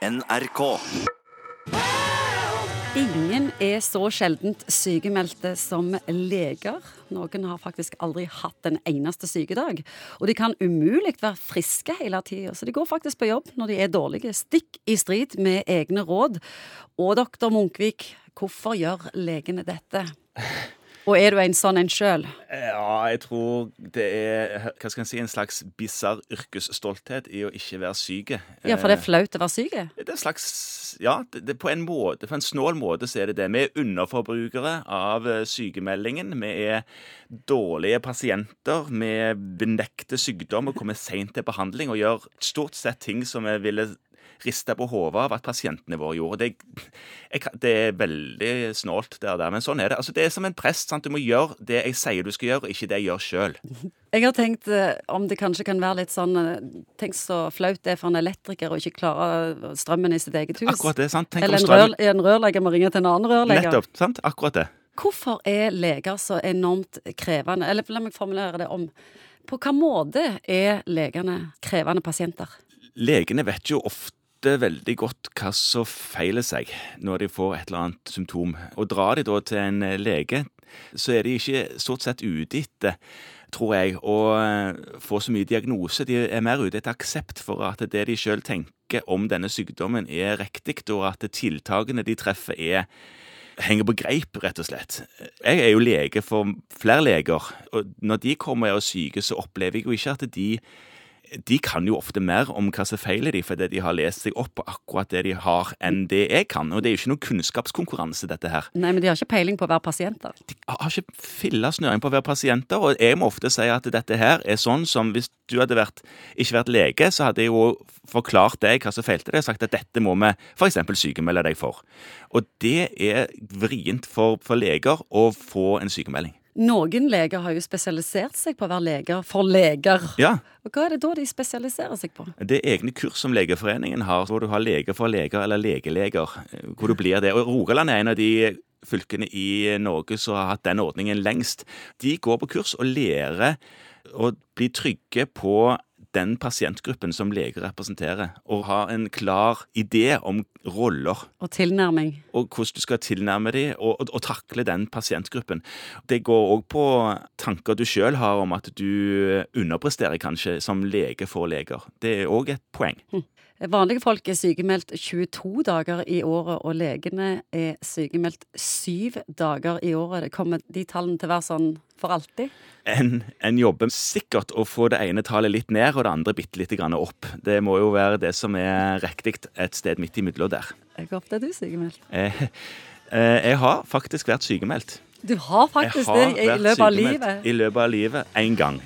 NRK. Ingen er så sjeldent sykemeldte som leger. Noen har faktisk aldri hatt en eneste sykedag. Og de kan umulig være friske hele tida, så de går faktisk på jobb når de er dårlige, stikk i strid med egne råd. Og doktor Munkvik, hvorfor gjør legene dette? Og er du en sånn en sjøl? Ja, jeg tror det er hva skal jeg si, en slags bisarr yrkesstolthet i å ikke være syk. Ja, for det er flaut å være syk? Det er en slags Ja, det, det, på en måte, på en snål måte så er det det. Vi er underforbrukere av eh, sykemeldingen. Vi er dårlige pasienter. Vi benekter sykdom og kommer seint til behandling og gjør stort sett ting som vi ville rista på hodet av at pasientene våre gjorde. Det, jeg, det er veldig snålt, det der, men sånn er det. Altså, det er som en prest. Sant? Du må gjøre det jeg sier du skal gjøre, ikke det jeg gjør sjøl. Jeg har tenkt eh, om det kanskje kan være litt sånn eh, Tenk så flaut det er for en elektriker å ikke klare strømmen i sitt eget hus. Akkurat det, sant? Tenk Eller en, rør, en rørlegger må ringe til en annen rørlegger. Nettopp. sant? Akkurat det. Hvorfor er leger så enormt krevende? Eller la meg formulere det om. På hvilken måte er legene krevende pasienter? Legene vet jo ofte veldig godt hva som feiler seg når de får et eller annet symptom. Og drar de da til en lege, så er de ikke stort sett ute etter tror jeg, å få så mye diagnose. De er mer ute etter aksept for at det de sjøl tenker om denne sykdommen, er riktig, og at tiltakene de treffer, er henger på greip, rett og slett. Jeg er jo lege for flere leger, og når de kommer og er syke, så opplever jeg jo ikke at de de kan jo ofte mer om hva som feiler de, fordi de har lest seg opp på akkurat det de har, enn det jeg kan. Og det er jo ikke noen kunnskapskonkurranse, dette her. Nei, men de har ikke peiling på å være pasienter. De har ikke filla snøring på å være pasienter, og jeg må ofte si at dette her er sånn som hvis du hadde vært, ikke vært lege, så hadde jeg jo forklart deg hva som feilte deg, og sagt at dette må vi f.eks. sykemelde deg for. Og det er vrient for, for leger å få en sykemelding. Noen leger har jo spesialisert seg på å være leger for leger. Ja. Og Hva er det da de spesialiserer seg på? Det er egne kurs som Legeforeningen har, hvor du har leger for leger eller legeleger. hvor du blir det. Og Rogaland er en av de fylkene i Norge som har hatt den ordningen lengst. De går på kurs og lærer å bli trygge på den pasientgruppen som leger representerer, og ha en klar idé om roller. Og tilnærming. Og hvordan du skal tilnærme dem, og, og, og takle den pasientgruppen. Det går òg på tanker du sjøl har om at du underpresterer kanskje som lege for leger. Det er òg et poeng. Hm. Vanlige folk er sykemeldt 22 dager i året, og legene er sykemeldt syv dager i året. Det kommer de tallene til å være sånn for alltid? En, en jobber sikkert å få det ene tallet litt ned og det andre bitte lite grann opp. Det må jo være det som er riktig et sted midt imellom der. Hvor ofte er du sykemeldt? Eh, eh, jeg har faktisk vært sykemeldt. Du har faktisk det i løpet av livet? I løpet av livet én gang.